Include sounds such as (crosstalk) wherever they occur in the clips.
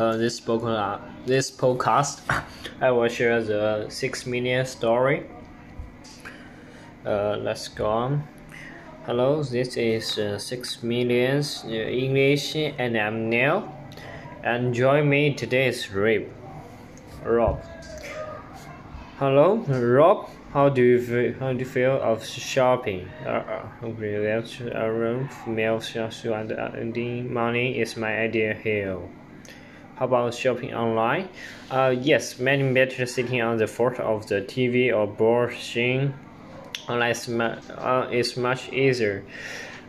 uh, this book, uh, this podcast, (laughs) I will share the six million story. Uh, let's go on. Hello, this is uh, six millions uh, English, and I'm Neil. Enjoy me today's rip. Rob. Hello, Rob. How do you feel, how do you feel of shopping? Uh, around mail spending money is my idea here. How about shopping online? Uh, yes, many better sitting on the front of the TV or browsing online uh, is much easier.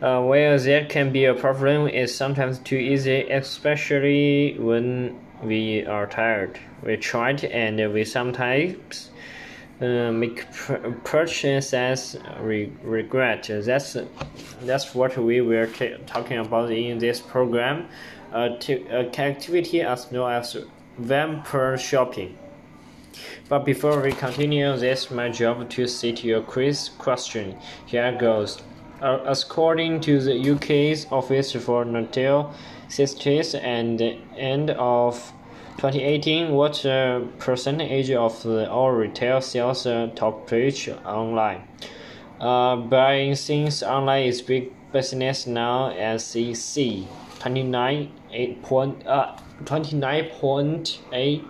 Uh, where there can be a problem is sometimes too easy, especially when we are tired. We try tried and we sometimes uh, make purchases re regret. That's that's what we were talking about in this program. Uh, activity as known as vampire shopping. But before we continue, this my job to sit your quiz question. Here goes. Uh, according to the UK's Office for National Statistics and end of 2018, what uh, percentage of the all retail sales uh, top page online? Uh, buying things online is big business now as you see. 29 point uh 29.8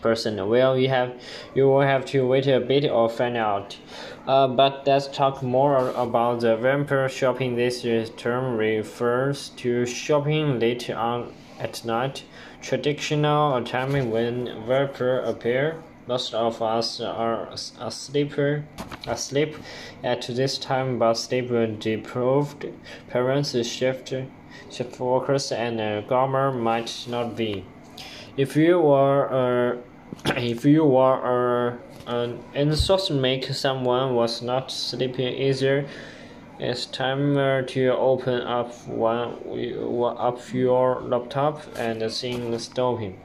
percent. Well, you have you will have to wait a bit or find out. Uh, but let's talk more about the vampire shopping. This term refers to shopping late on at night, traditional time when vapor appear. Most of us are asleep, asleep at this time, but sleep deprived parents, shift, shift workers, and uh, government might not be. If you were, uh, (clears throat) if you were uh, an insomniac, someone was not sleeping either it's time to open up one up your laptop and sing the stopping.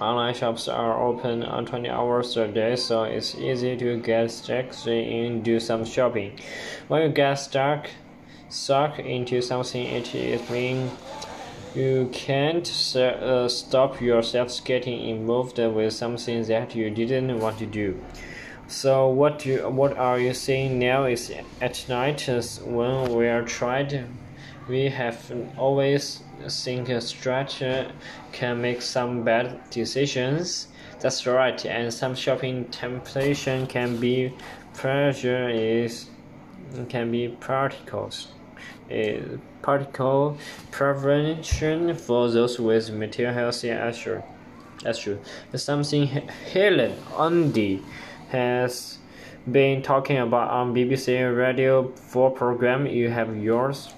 Online shops are open on 20 hours a day, so it's easy to get stuck in do some shopping. When you get stuck, stuck into something, it is mean you can't uh, stop yourself getting involved with something that you didn't want to do. So what you what are you saying now is at night when we are tried, we have always think a stretcher can make some bad decisions. That's right, and some shopping temptation can be pressure is can be particles. A particle prevention for those with material health issue. That's true. Something Helen Undy has been talking about on BBC Radio 4 program. You and Yours.